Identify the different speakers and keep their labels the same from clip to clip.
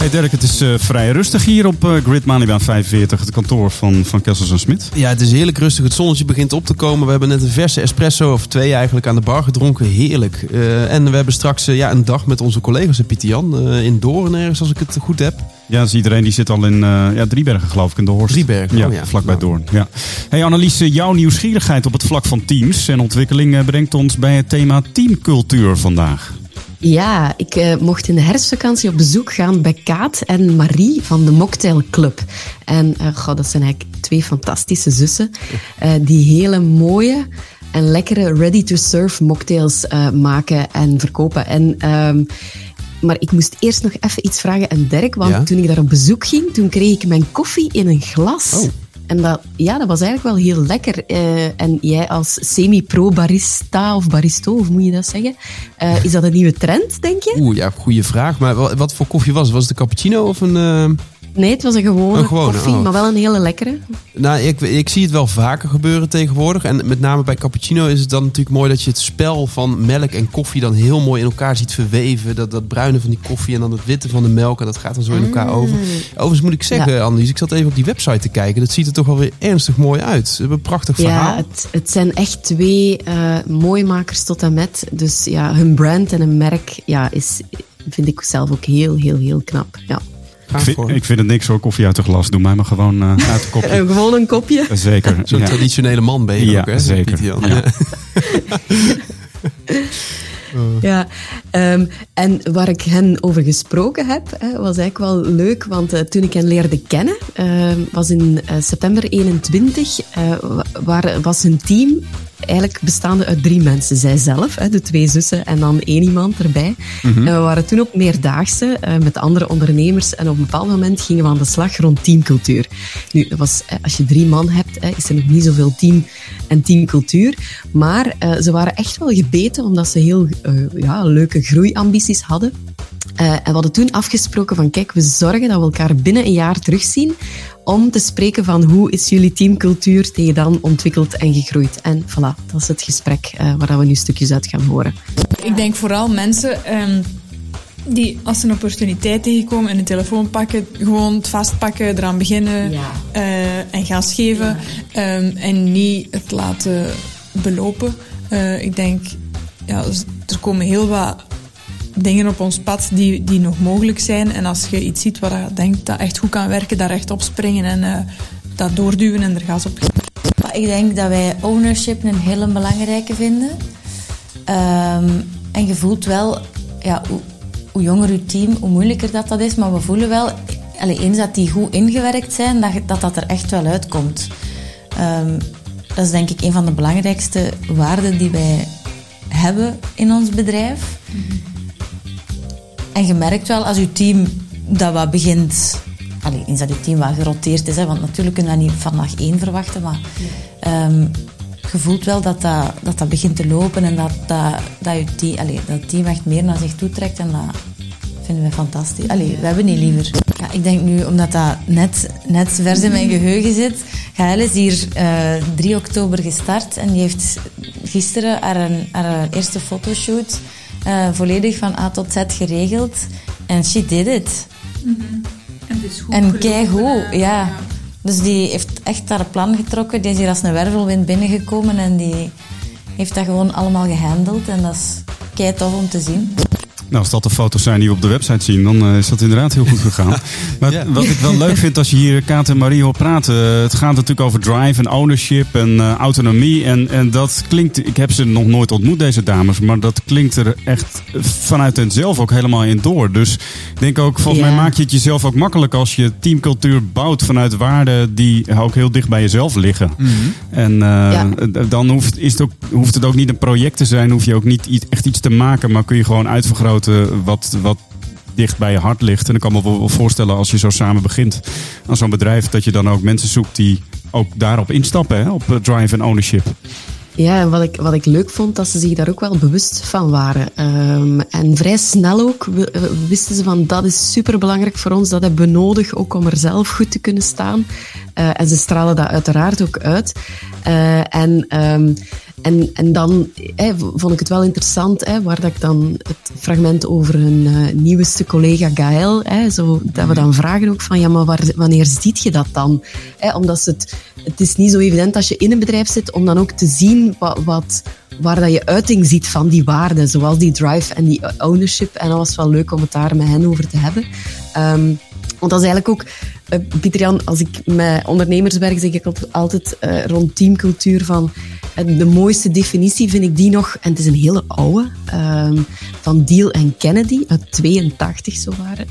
Speaker 1: Hey Dirk, het is eh, vrij rustig hier op eh, Grid Malibaan 45, het kantoor van, van Kessels en Smit.
Speaker 2: Ja, het is heerlijk rustig. Het zonnetje begint op te komen. We hebben net een verse espresso, of twee eigenlijk, aan de bar gedronken. Heerlijk. Eh, en we hebben straks ja, een dag met onze collega's in Pieter-Jan. eh, in Doorn ergens, als ik het goed heb.
Speaker 1: Ja, dus iedereen die zit al in ja, Driebergen geloof ik, in de Horst.
Speaker 2: Driebergen,
Speaker 1: ja,
Speaker 2: oh ja.
Speaker 1: vlakbij
Speaker 2: Nou.
Speaker 1: Doorn. Ja. Hey Annelies, jouw nieuwsgierigheid op het vlak van teams en ontwikkeling brengt ons bij het thema teamcultuur vandaag.
Speaker 3: Ja, ik eh, mocht in de herfstvakantie op bezoek gaan bij Kaat en Marie van de Mocktail Club. En goh, dat zijn eigenlijk twee fantastische zussen eh, die hele mooie en lekkere ready-to-serve mocktails maken en verkopen. En, ehm, maar ik moest eerst nog even iets vragen aan Dirk, want
Speaker 2: Ja?
Speaker 3: toen ik daar op bezoek ging, toen kreeg ik mijn koffie in een glas.
Speaker 2: Oh.
Speaker 3: En dat, ja, dat was eigenlijk wel heel lekker. Eh, en jij als semi-pro-barista of baristo, of moet je dat zeggen? eh, is dat een nieuwe trend, denk je?
Speaker 2: Oeh, ja, goede vraag. Maar wa- wat voor koffie was het? Was het een cappuccino of een... eh,
Speaker 3: Nee, het was een gewone,
Speaker 2: Een gewone,
Speaker 3: koffie,
Speaker 2: oh.
Speaker 3: maar wel een hele lekkere.
Speaker 2: Nou, ik, ik zie het wel vaker gebeuren tegenwoordig. En met name bij cappuccino is het dan natuurlijk mooi dat je het spel van melk en koffie dan heel mooi in elkaar ziet verweven. Dat, dat bruine van die koffie en dan het witte van de melk. En dat gaat dan zo in elkaar over. Overigens moet ik zeggen,
Speaker 3: Ja.
Speaker 2: Annelies, ik zat even op die website te kijken. Dat ziet er toch wel weer ernstig mooi uit. Ze hebben een prachtig verhaal.
Speaker 3: Ja, het, het zijn echt twee eh mooimakers tot en met. Dus ja, hun brand en hun merk ja, is, vind ik zelf ook heel, heel, heel knap. Ja.
Speaker 1: Ik vind,
Speaker 2: hoor.
Speaker 1: ik vind het niks hoor, koffie uit een glas. Doe mij maar gewoon eh, uit de kopje.
Speaker 3: En gewoon een kopje.
Speaker 1: Zeker.
Speaker 2: Zo'n
Speaker 1: ja.
Speaker 2: traditionele man ben je
Speaker 1: Ja,
Speaker 2: ook, hè?
Speaker 1: zeker. Ja.
Speaker 3: Ja, ehm, en waar ik hen over gesproken heb, hè, was eigenlijk wel leuk, want eh, toen ik hen leerde kennen, ehm, was in eh, september 21, eh, wa- waar, was hun team eigenlijk bestaande uit drie mensen. Zijzelf, hè, de twee zussen en dan één iemand erbij. En we waren toen op meerdaagse eh, met andere ondernemers en op een bepaald moment gingen we aan de slag rond teamcultuur. Nu, dat was, eh, als je drie man hebt, is er nog niet zoveel team en teamcultuur. Maar ze waren echt wel gebeten omdat ze heel ja, leuke groeiambities hadden. Eh, en we hadden toen afgesproken van kijk, we zorgen dat we elkaar binnen een jaar terugzien om te spreken van hoe is jullie teamcultuur tegen dan ontwikkeld en gegroeid. En voilà, dat is het gesprek eh, waar we nu stukjes uit gaan horen.
Speaker 4: Ik denk vooral mensen ehm, die als ze een opportuniteit tegenkomen en een telefoon pakken, gewoon het vastpakken, eraan beginnen
Speaker 3: Ja.
Speaker 4: eh, en gas geven. ehm, en niet het laten belopen. Eh, ik denk, ja, dus er komen heel wat dingen op ons pad die, die nog mogelijk zijn. En als je iets ziet waar je denkt dat echt goed kan werken, daar echt op springen en eh, dat doorduwen en er gas op geven.
Speaker 5: Ik denk dat wij ownership een hele belangrijke vinden. Ehm, en je voelt wel, ja, hoe, hoe jonger je team, hoe moeilijker dat, dat is. Maar we voelen wel, eens dat die goed ingewerkt zijn, dat dat, dat er echt wel uitkomt. Ehm, dat is denk ik een van de belangrijkste waarden die wij hebben in ons bedrijf. En je merkt wel als je team dat wat begint. Allee, eens dat je team wat geroteerd is, hè, want natuurlijk kun je dat niet van dag één verwachten, maar ehm, je voelt wel dat dat, dat dat begint te lopen en dat, dat, dat, je team, allee, dat team echt meer naar zich toe trekt en dat vinden we fantastisch. Allee, we hebben niet liever. Ja, ik denk nu, omdat dat net, net vers in mijn geheugen zit, Gaël is hier eh 3 oktober gestart en die heeft gisteren haar, haar eerste fotoshoot eh, volledig van A tot Z geregeld. En she did it. En keigoed, ja. Dus die heeft echt haar plan getrokken. Die is hier als een wervelwind binnengekomen en die heeft dat gewoon allemaal gehandeld. En dat is kei tof om te zien.
Speaker 1: Nou, als dat de foto's zijn die we op de website zien, dan eh, is dat inderdaad heel goed gegaan. Maar
Speaker 2: Ja.
Speaker 1: wat ik wel leuk vind als je hier Kaat en Marie hoort praten, eh, het gaat natuurlijk over drive en ownership en eh, autonomie. En, en dat klinkt, ik heb ze nog nooit ontmoet, deze dames, maar dat klinkt er echt vanuit hen zelf ook helemaal in door. Dus ik denk ook, volgens
Speaker 3: Ja.
Speaker 1: mij maak je het jezelf ook makkelijk als je teamcultuur bouwt vanuit waarden die ook heel dicht bij jezelf liggen. En eh,
Speaker 3: Ja.
Speaker 1: dan hoeft, is het ook, hoeft het ook niet een project te zijn, hoef je ook niet echt iets te maken, maar kun je gewoon uitvergroten wat, wat dicht bij je hart ligt. En ik kan me wel voorstellen als je zo samen begint aan zo'n bedrijf, dat je dan ook mensen zoekt die ook daarop instappen, hè, op eh, drive en ownership.
Speaker 3: Ja, en wat ik, wat ik leuk vond, dat ze zich daar ook wel bewust van waren. Ehm, en vrij snel ook w- wisten ze van dat is superbelangrijk voor ons, dat hebben we nodig ook om er zelf goed te kunnen staan. Eh, en ze stralen dat uiteraard ook uit. Eh, en, ehm, en, en dan eh, vond ik het wel interessant, eh, waar dat ik dan het fragment over hun eh, nieuwste collega Gaël, eh, zo, dat we dan vragen ook van, ja, maar waar, wanneer ziet je dat dan? Eh, omdat het, het is niet zo evident als je in een bedrijf zit, om dan ook te zien wat, wat, waar dat je uiting ziet van die waarden, zoals die drive en die ownership. En dat was wel leuk om het daar met hen over te hebben. Ehm, want dat is eigenlijk ook, eh, Pieter Jan, als ik met ondernemers werk, zeg ik altijd- eh, rond teamcultuur van de mooiste definitie vind ik die nog, en het is een hele oude, ehm, van Deal en Kennedy uit 82 zo waren.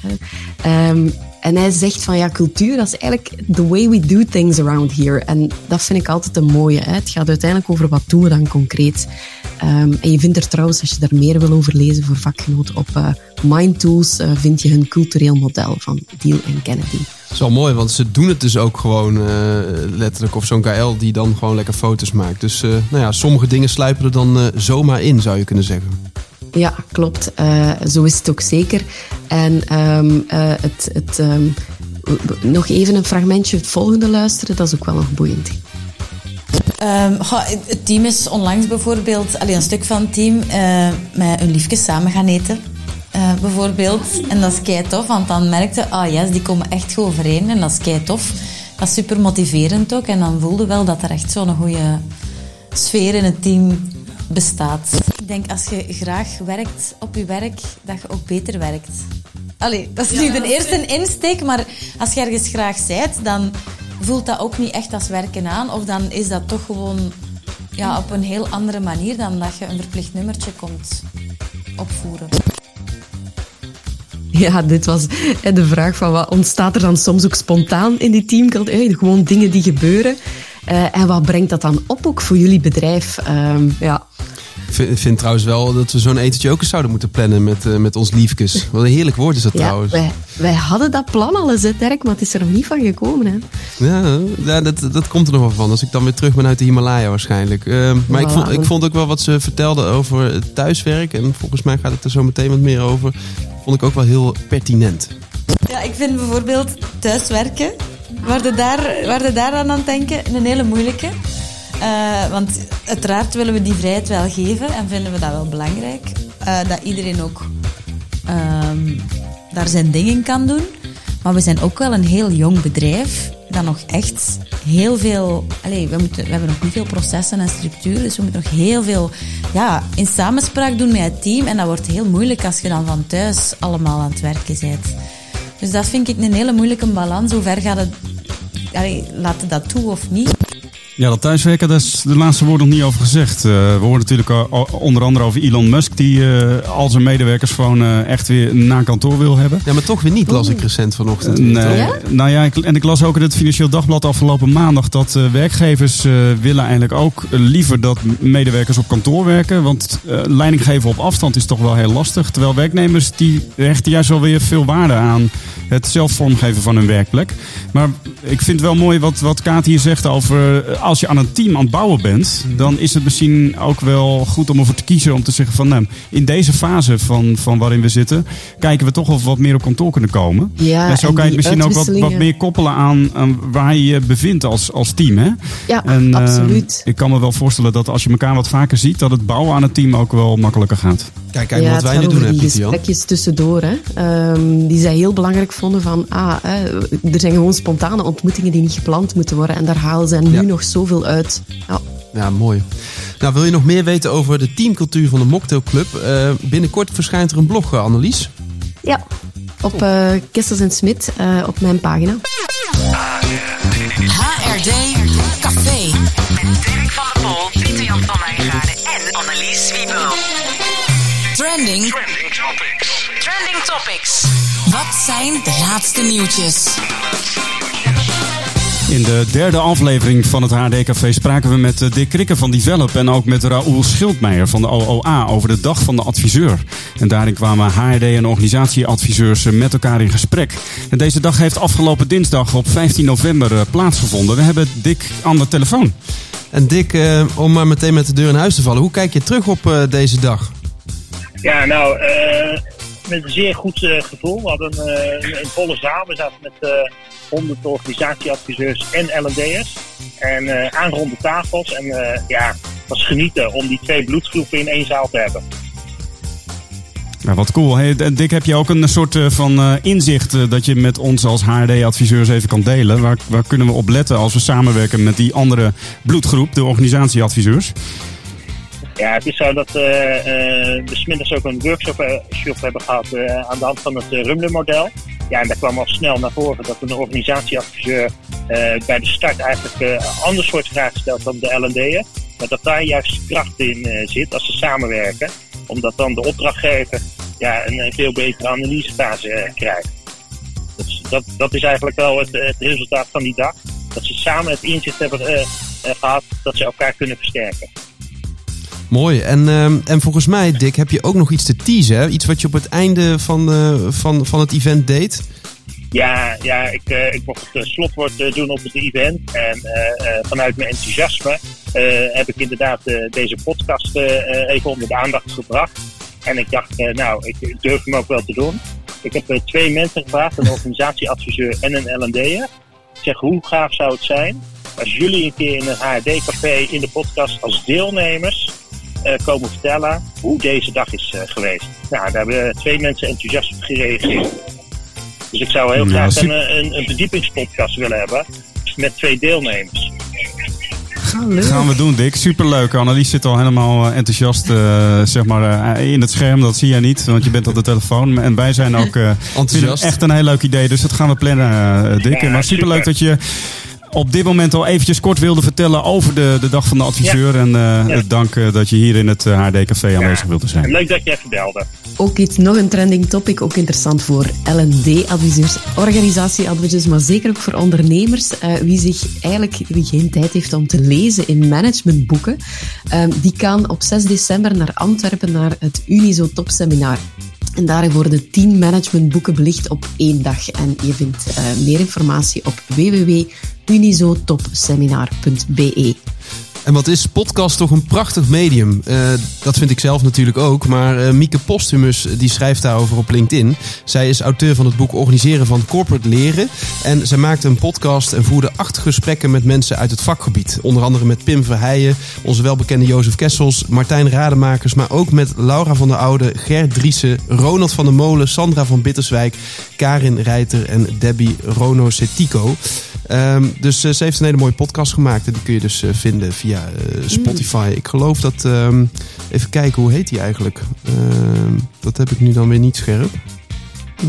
Speaker 3: eh. En hij zegt van ja, cultuur, dat is eigenlijk the way we do things around here. En dat vind ik altijd een mooie. Het gaat uiteindelijk over wat doen we dan concreet. Ehm, en je vindt er trouwens, als je daar meer wil over lezen voor vakgenoten, op eh Mind eh, vind je hun cultureel model van Deal en Kennedy.
Speaker 2: Dat is wel mooi, want ze doen het dus ook gewoon eh, letterlijk. Of zo'n KL die dan gewoon lekker foto's maakt. Dus nou ja, sommige dingen sluipen er dan zomaar in, zou je kunnen zeggen.
Speaker 3: Ja, klopt. Eh, zo is het ook zeker. En ehm, eh, het, het, ehm, nog even een fragmentje, het volgende luisteren, dat is ook wel nog boeiend.
Speaker 5: Goh, het- team is onlangs bijvoorbeeld, allee, een stuk van het team, eh, met hun liefjes samen gaan eten. bijvoorbeeld. En dat is kei tof, want dan merkte ah yes, die komen echt goed overeen. En dat is kei tof. Dat is super motiverend ook. En dan voelde wel dat er echt zo'n goede sfeer in het team bestaat. Ik denk als je graag werkt op je werk, dat je ook beter werkt. Allee, dat is nu de eerste insteek, maar als je ergens graag zijt, dan voelt dat ook niet echt als werken aan. Of dan is dat toch gewoon ja, op een heel andere manier dan dat je een verplicht nummertje komt opvoeren.
Speaker 3: Ja, dit was eh, de vraag van wat ontstaat er dan soms ook spontaan in die teamcultuur? Eh, Gewoon dingen die gebeuren. Eh, en wat brengt dat dan op ook voor jullie bedrijf? Ehm, ja.
Speaker 2: Ik vind, trouwens wel dat we zo'n etentje ook eens zouden moeten plannen met, eh, met ons liefkes. Wat een heerlijk woord is dat
Speaker 3: ja,
Speaker 2: trouwens.
Speaker 3: wij, wij hadden dat plan al eens, Dirk, maar het is er nog niet van gekomen. Hè?
Speaker 2: Ja, ja, dat, dat komt er nog wel van. Als ik dan weer terug ben uit de Himalaya waarschijnlijk. Eh, maar ik, vond, ik vond ook wel wat ze vertelde over het thuiswerk. En volgens mij gaat het er zo meteen wat meer over. Vond ik ook wel heel pertinent.
Speaker 5: Ja, ik vind bijvoorbeeld thuiswerken, waar de daar, daar aan aan het denken, een hele moeilijke. Eh, want uiteraard willen we die vrijheid wel geven en vinden we dat wel belangrijk. Eh, dat iedereen ook ehm, daar zijn ding in kan doen. Maar we zijn ook wel een heel jong bedrijf dat nog echt heel veel... Allez, we, moeten, we hebben nog niet veel processen en structuren, dus we moeten nog heel veel ja, in samenspraak doen met het team. En dat wordt heel moeilijk als je dan van thuis allemaal aan het werken bent. Dus dat vind ik een hele moeilijke balans. Hoe ver gaat het... Allee, laat dat toe of niet?
Speaker 1: Ja, dat thuiswerken, daar is de laatste woord nog niet over gezegd. Eh, we horen natuurlijk al- onder andere over Elon Musk, die eh, al zijn medewerkers gewoon eh, echt weer na kantoor wil hebben.
Speaker 2: Ja, maar toch weer niet, las ik recent vanochtend.
Speaker 1: Nee?
Speaker 3: Ja?
Speaker 1: Nou ja, ik, en ik las ook in het Financieel Dagblad afgelopen maandag dat eh, werkgevers eh, willen eigenlijk ook liever dat medewerkers op kantoor werken. Want eh, leiding geven op afstand is toch wel heel lastig. Terwijl werknemers die hechten juist wel weer veel waarde aan het zelf vormgeven van hun werkplek. Maar ik vind wel mooi wat, wat Kaat hier zegt over eh, als je aan een team aan het bouwen bent, dan is het misschien ook wel goed om ervoor te kiezen om te zeggen van nou, in deze fase van, van waarin we zitten, kijken we toch of we wat meer op kantoor kunnen komen.
Speaker 3: Ja,
Speaker 1: en zo
Speaker 3: en
Speaker 1: kan je het misschien ook wat, wat meer koppelen aan, aan waar je je bevindt als, als team. Hè?
Speaker 3: Ja,
Speaker 1: En, eh,
Speaker 3: absoluut.
Speaker 1: ik kan me wel voorstellen dat als je elkaar wat vaker ziet, dat het bouwen aan het team ook wel makkelijker gaat.
Speaker 2: Kijk, kijk
Speaker 3: ja,
Speaker 2: wat wij nu doen, hè,
Speaker 3: over die
Speaker 2: Pieter Jan.
Speaker 3: gesprekjes tussendoor, hè, ehm, die zij heel belangrijk vonden van, ah, hè, er zijn gewoon spontane ontmoetingen die niet gepland moeten worden en daar halen zij nu
Speaker 2: Ja.
Speaker 3: nog zoveel uit. Ja.
Speaker 2: Ja, mooi. Nou, wil je nog meer weten over de teamcultuur van de Mocktail Club? Eh, binnenkort verschijnt er een blog, eh, Annelies.
Speaker 3: Ja, op eh Kessels en Smit eh, op mijn pagina.
Speaker 6: HRD Café.
Speaker 7: Dirk van der Pol, Pieter Jan van Wijngaarden en Annelies Wiebel.
Speaker 6: Trending.
Speaker 8: Trending topics.
Speaker 7: Trending Topics.
Speaker 6: Wat zijn de laatste nieuwtjes?
Speaker 1: In de derde aflevering van het HD Café spraken we met eh, Dick Krikke van Develop en ook met Raoul Schildmeijer van de OOA over de dag van de adviseur. En daarin kwamen HRD en organisatieadviseurs eh, met elkaar in gesprek. En deze dag heeft afgelopen dinsdag op 15 november eh, plaatsgevonden. We hebben Dick aan de telefoon.
Speaker 2: En Dick, eh, om maar meteen met de deur in huis te vallen. Hoe kijk je terug op eh, deze dag?
Speaker 9: Ja, nou, eh, met een zeer goed eh, gevoel. We hadden eh, een, een volle zaal. We zaten met eh 100 organisatieadviseurs en L&D'ers. En eh aangeronde tafels. En ja, het was genieten om die twee bloedgroepen in één zaal te hebben.
Speaker 1: Ja, wat cool. Hey, Dick, heb je ook een soort van inzicht dat je met ons als HRD-adviseurs even kan delen? Waar, waar kunnen we op letten als we samenwerken met die andere bloedgroep, de organisatieadviseurs?
Speaker 9: Ja, het is zo dat eh, we smiddags ook een workshop eh, hebben gehad eh, aan de hand van het uh, Rumble-model. Ja, en daar kwam al snel naar voren dat een organisatieadviseur bij de start eigenlijk een ander soort vragen stelt dan de L&D'er. Maar dat daar juist kracht in zit als ze samenwerken. Omdat dan de opdrachtgever ja, een, veel betere analysefase krijgt. Dus dat, dat is eigenlijk wel het, het resultaat van die dag. Dat ze samen het inzicht hebben eh, eh, gehad dat ze elkaar kunnen versterken.
Speaker 2: Mooi. En, ehm, en volgens mij, Dick, heb je ook nog iets te teasen. Hè? Iets wat je op het einde van, eh, van, van het event deed.
Speaker 9: Ja, ja ik, eh, ik mocht het eh, slotwoord doen op het event. En vanuit mijn enthousiasme heb ik inderdaad deze podcast even onder de aandacht gebracht. En ik dacht, nou, ik, durf hem ook wel te doen. Ik heb twee mensen gevraagd, een organisatieadviseur en een L&D'er. Ik zeg, hoe gaaf zou het zijn als jullie een keer in een HRD-café in de podcast als deelnemers komen vertellen hoe deze dag is eh, geweest. Nou, daar hebben twee mensen enthousiast op gereageerd. Dus ik zou heel
Speaker 1: Ja,
Speaker 9: graag
Speaker 1: super.
Speaker 9: een, een, een verdiepingspodcast willen hebben met twee deelnemers.
Speaker 3: Ga leuk.
Speaker 1: Gaan we doen, Dick. Superleuk. Annelies zit al helemaal eh, enthousiast eh, zeg maar, eh, in het scherm. Dat zie jij niet, want je bent op de telefoon. En wij zijn ook eh,
Speaker 2: Enthousiast.
Speaker 1: echt een heel leuk idee. Dus dat gaan we plannen, eh, Dick.
Speaker 9: Ja,
Speaker 1: maar superleuk
Speaker 9: super.
Speaker 1: dat je op dit moment al eventjes kort wilde vertellen over de, de dag van de adviseur. En eh,
Speaker 9: Ja.
Speaker 1: dank eh, dat je hier in het eh, HD-café aanwezig wilde zijn.
Speaker 9: Leuk dat je even belde.
Speaker 3: Ook iets, nog een trending topic, ook interessant voor L&D-adviseurs, organisatieadviseurs, maar zeker ook voor ondernemers, eh, wie zich eigenlijk wie geen tijd heeft om te lezen in managementboeken, eh, die kan op 6 december naar Antwerpen naar het Unizo Top Seminar. En daar worden 10 managementboeken belicht op één dag. En je vindt eh, meer informatie op www.unisotopseminar.be.
Speaker 2: En wat is podcast toch een prachtig medium? Eh, dat vind ik zelf natuurlijk ook. Maar eh, Mieke Posthumus eh, die schrijft daarover op LinkedIn. Zij is auteur van het boek Organiseren van Corporate Leren. En zij maakte een podcast en voerde acht gesprekken met mensen uit het vakgebied. Onder andere met Pim Verheijen, onze welbekende Jozef Kessels, Martijn Rademakers. Maar ook met Laura van der Oude, Gert Driessen, Ronald van der Molen, Sandra van Bitterswijk, Karin Reiter en Debbie Rono Setico. Ehm, dus ze heeft een hele mooie podcast gemaakt. En die kun je dus vinden via eh, Spotify. Ik geloof dat... ehm, even kijken, hoe heet die eigenlijk? Ehm, dat heb ik nu dan weer niet scherp.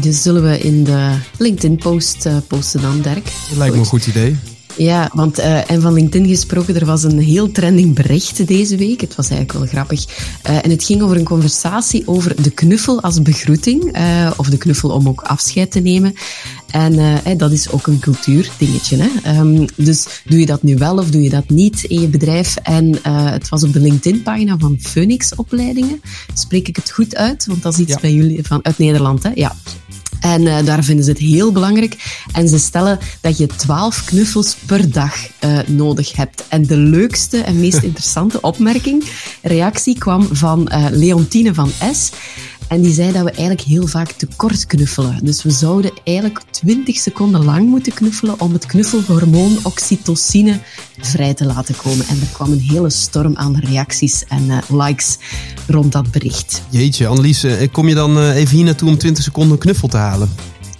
Speaker 3: Dus zullen we in de LinkedIn-post eh, posten dan, Dirk?
Speaker 2: Dat lijkt me een goed idee.
Speaker 3: Ja, want eh, en van LinkedIn gesproken, er was een heel trending bericht deze week. Het was eigenlijk wel grappig. Eh, en het ging over een conversatie over de knuffel als begroeting. eh, of de knuffel om ook afscheid te nemen. En dat is ook een cultuurdingetje. Hè? Ehm, dus doe je dat nu wel of doe je dat niet in je bedrijf? En het was op de LinkedIn-pagina van Phoenix Opleidingen. Spreek ik het goed uit? Want dat is iets
Speaker 2: Ja.
Speaker 3: bij jullie van, uit Nederland. Hè? Ja. En eh, daar vinden ze het heel belangrijk. En ze stellen dat je 12 knuffels per dag eh, nodig hebt. En de leukste en meest interessante opmerking, reactie kwam van eh, Leontine van S. En die zei dat we eigenlijk heel vaak te kort knuffelen. Dus we zouden eigenlijk 20 seconden lang moeten knuffelen om het knuffelhormoon oxytocine vrij te laten komen. En er kwam een hele storm aan reacties en eh, likes rond dat bericht.
Speaker 2: Jeetje, Annelies, eh, kom je dan eh, even hier naartoe om 20 seconden knuffel te halen?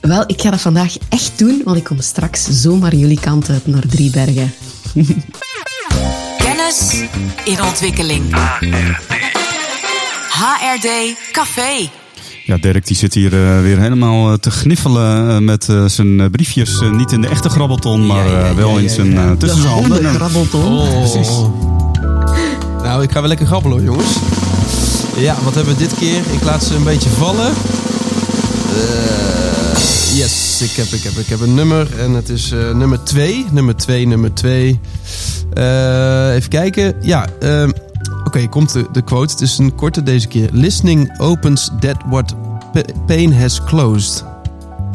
Speaker 3: Wel, ik ga dat vandaag echt doen, want ik kom straks zomaar jullie kant uit naar Driebergen.
Speaker 6: Kennis in ontwikkeling. HRD Café.
Speaker 1: Ja, Dirk die zit hier eh, weer helemaal eh, te gniffelen eh, met zijn briefjes. Niet in de echte grabbelton, maar
Speaker 2: Ja, ja,
Speaker 1: wel
Speaker 2: ja,
Speaker 1: in zijn tussen zijn handen. En-
Speaker 3: grabbelton.
Speaker 1: Precies.
Speaker 2: Nou, ik ga wel lekker grabbelen hoor, jongens. Ja, wat hebben we dit keer? Ik laat ze een beetje vallen. Eh, yes, ik heb, ik, heb, ik heb een nummer en het is eh, nummer 2. Nummer 2, nummer 2. even kijken. Ja, oké, komt de, de quote. Het is een korte deze keer. Listening opens that what pa- pain has closed.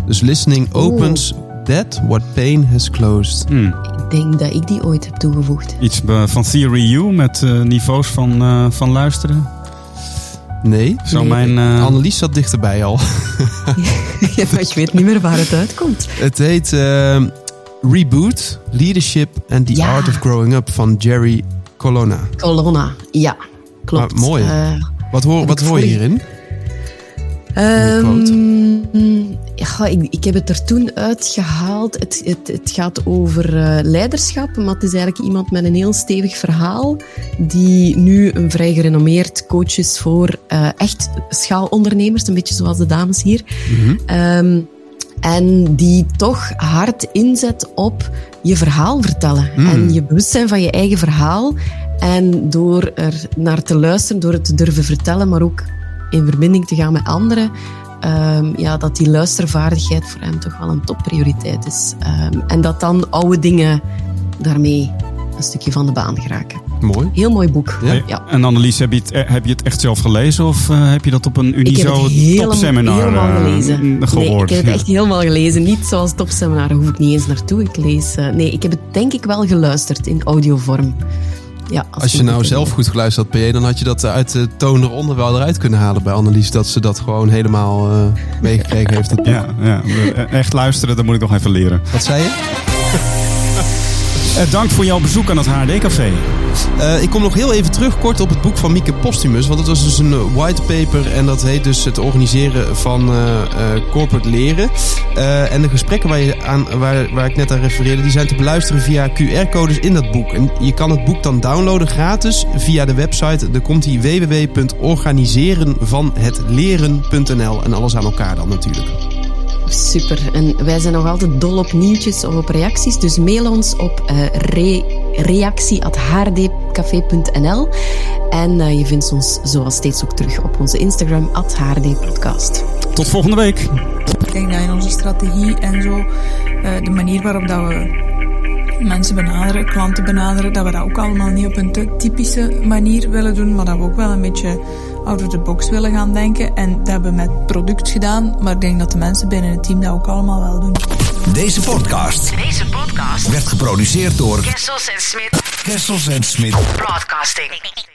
Speaker 2: Dus listening opens that what pain has closed.
Speaker 1: Hmm.
Speaker 3: Ik denk dat ik die ooit heb toegevoegd.
Speaker 1: Iets eh, van Theory U met eh, niveaus van, eh, van luisteren.
Speaker 2: Nee.
Speaker 1: Zou mijn... eh,
Speaker 2: Annelies zat dichterbij al.
Speaker 3: Ja, maar ik weet niet meer waar het uitkomt.
Speaker 2: Het heet eh, Reboot, Leadership and the
Speaker 3: Ja.
Speaker 2: Art of Growing Up van Jerry Colonna.
Speaker 3: Colonna, ja. Klopt.
Speaker 2: Ah, mooi.
Speaker 3: Eh,
Speaker 2: Wat hoor, wat hoor je hierin?
Speaker 3: Ehm, ja, ik, ik heb het er toen uitgehaald. Het, het, het gaat over eh, leiderschap, maar het is eigenlijk iemand met een heel stevig verhaal die nu een vrij gerenommeerd coach is voor eh, echt schaalondernemers, een beetje zoals de dames hier. Ehm, en die toch hard inzet op je verhaal vertellen en je bewustzijn van je eigen verhaal. En door er naar te luisteren, door het te durven vertellen, maar ook in verbinding te gaan met anderen, ehm, ja, dat die luistervaardigheid voor hem toch wel een topprioriteit is. Ehm, en dat dan oude dingen daarmee een stukje van de baan geraken.
Speaker 2: Mooi.
Speaker 3: Heel mooi boek.
Speaker 2: Ja.
Speaker 3: ja.
Speaker 1: En Annelies, heb je, het, eh, heb je het echt zelf gelezen of eh, heb je dat op een
Speaker 3: Ik heb
Speaker 1: Unizo
Speaker 3: het helemaal,
Speaker 1: topseminar
Speaker 3: helemaal
Speaker 1: eh,
Speaker 3: gelezen.
Speaker 1: gehoord?
Speaker 3: Nee, ik heb het
Speaker 1: Ja.
Speaker 3: echt helemaal gelezen. Niet zoals topseminar, daar hoef ik niet eens naartoe. Ik lees... eh, nee, ik heb het denk ik wel geluisterd in audiovorm. Ja,
Speaker 2: Als je nou zelf goed geluisterd had, PJ, dan had je dat uit de toon eronder wel eruit kunnen halen bij Annelies. Dat ze dat gewoon helemaal eh, meegekregen heeft. Dat.
Speaker 1: Ja, ja, echt luisteren, dat moet ik nog even leren.
Speaker 2: Wat zei je?
Speaker 1: Eh, dank voor jouw bezoek aan het HRD-café.
Speaker 2: Eh, ik kom nog heel even terug kort op het boek van Mieke Postumus. Want het was dus een eh, white paper en dat heet dus het organiseren van corporate leren. En de gesprekken waar, je aan, waar, waar ik net aan refereerde, die zijn te beluisteren via QR-codes in dat boek. En je kan het boek dan downloaden gratis via de website. Daar komt die www.organiserenvanhetleren.nl en alles aan elkaar dan natuurlijk.
Speaker 3: Super. En wij zijn nog altijd dol op nieuwtjes of op reacties. Dus mail ons op eh re reactie.hrdcafé.nl En eh, je vindt ons zoals steeds ook terug op onze Instagram, at hrdpodcast.
Speaker 1: Tot volgende week.
Speaker 4: Ik denk dat in onze strategie en zo, eh, de manier waarop dat we mensen benaderen, klanten benaderen, dat we dat ook allemaal niet op een te typische manier willen doen, maar dat we ook wel een beetje out of the box willen gaan denken. En dat hebben we met product gedaan, maar ik denk dat de mensen binnen het team dat ook allemaal wel doen.
Speaker 10: Deze podcast
Speaker 7: Deze podcast
Speaker 10: werd geproduceerd door
Speaker 7: Kessels en Smit
Speaker 10: Kessels en Smit.
Speaker 7: Broadcasting.